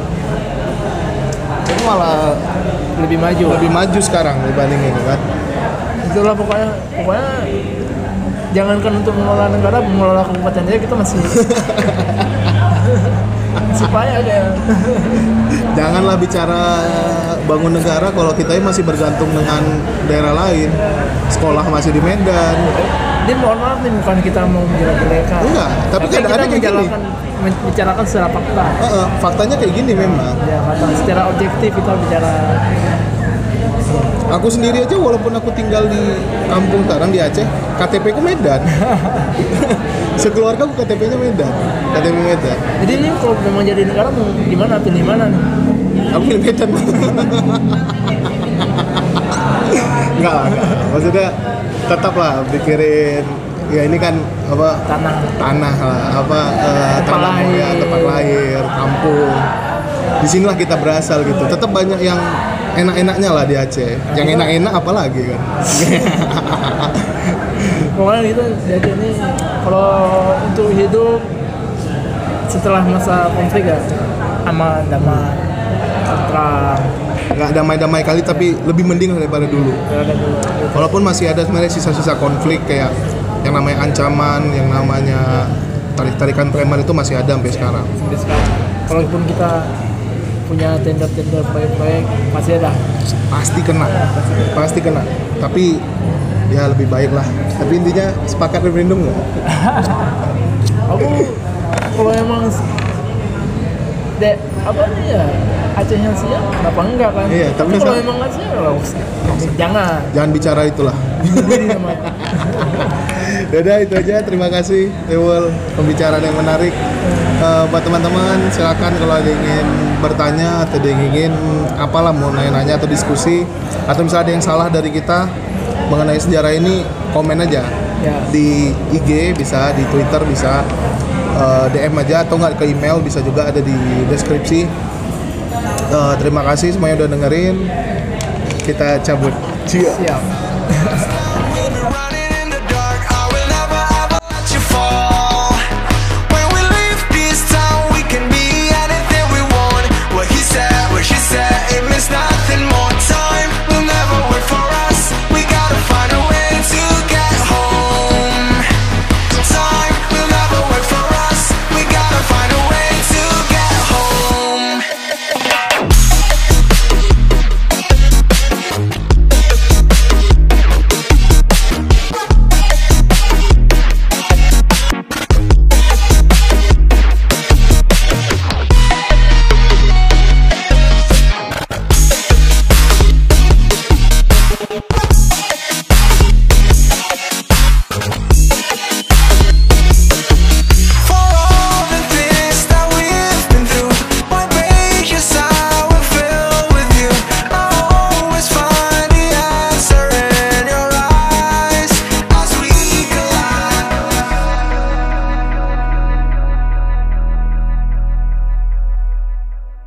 Itu malah lebih maju lebih maju sekarang dibanding ini kan. itulah pokoknya pokoknya jangankan untuk mengelola negara mengelola kabupaten aja kita masih payah kayak Janganlah bicara bangun negara kalau kita ini masih bergantung dengan daerah lain. Sekolah masih di Medan. dia mohon maaf nih bukan kita mau menjelek-jelekan Enggak, tapi kita kadang-kadang kayak gini. menjalankan membicarakan secara fakta Heeh, faktanya kayak gini memang. ya fakta secara objektif kita bicara Aku sendiri aja walaupun aku tinggal di kampung sekarang di Aceh, KTP ku Medan. (laughs) Sekeluarga aku KTP-nya Medan. KTP Medan. jadi ini kalau memang jadi negara mau gimana pilih mana nih Aku pilih Medan. enggak lah, enggak. Maksudnya tetap lah pikirin ya ini kan apa tanah tanah lah apa eh, Tempat tanah ya, lahir. tempat lahir kampung di sinilah kita berasal gitu tetap banyak yang enak-enaknya lah di Aceh. Yang enak-enak apalagi kan? Pokoknya gitu jadi ini kalau untuk hidup setelah masa konflik ya aman damai tentram nggak damai-damai kali tapi lebih mending daripada dulu. Walaupun masih ada sebenarnya sisa-sisa konflik kayak yang namanya ancaman yang namanya tarik-tarikan preman itu masih ada sampai sekarang. Sampai sekarang. Walaupun kita punya tenda-tenda proyek-proyek masih ada? Pasti kena. Pasti kena. Tapi ya lebih baik lah. Tapi intinya sepakat referendum nggak (laughs) aku kalau emang dek apa nih ya Aceh yang siap kenapa enggak kan? Iya, tapi kalau emang nggak siap ya jangan. Jangan bicara itulah. Namanya. (laughs) Yaudah itu aja. Terima kasih Ewel pembicaraan yang menarik. Eh, buat teman-teman silakan kalau ada ingin bertanya atau ada yang ingin apalah mau nanya-nanya atau diskusi atau misalnya ada yang salah dari kita mengenai sejarah ini komen aja Ya. di IG bisa di Twitter bisa eh, DM aja atau nggak ke email bisa juga ada di deskripsi. Eh, terima kasih semuanya udah dengerin. Kita cabut. Siap (laughs)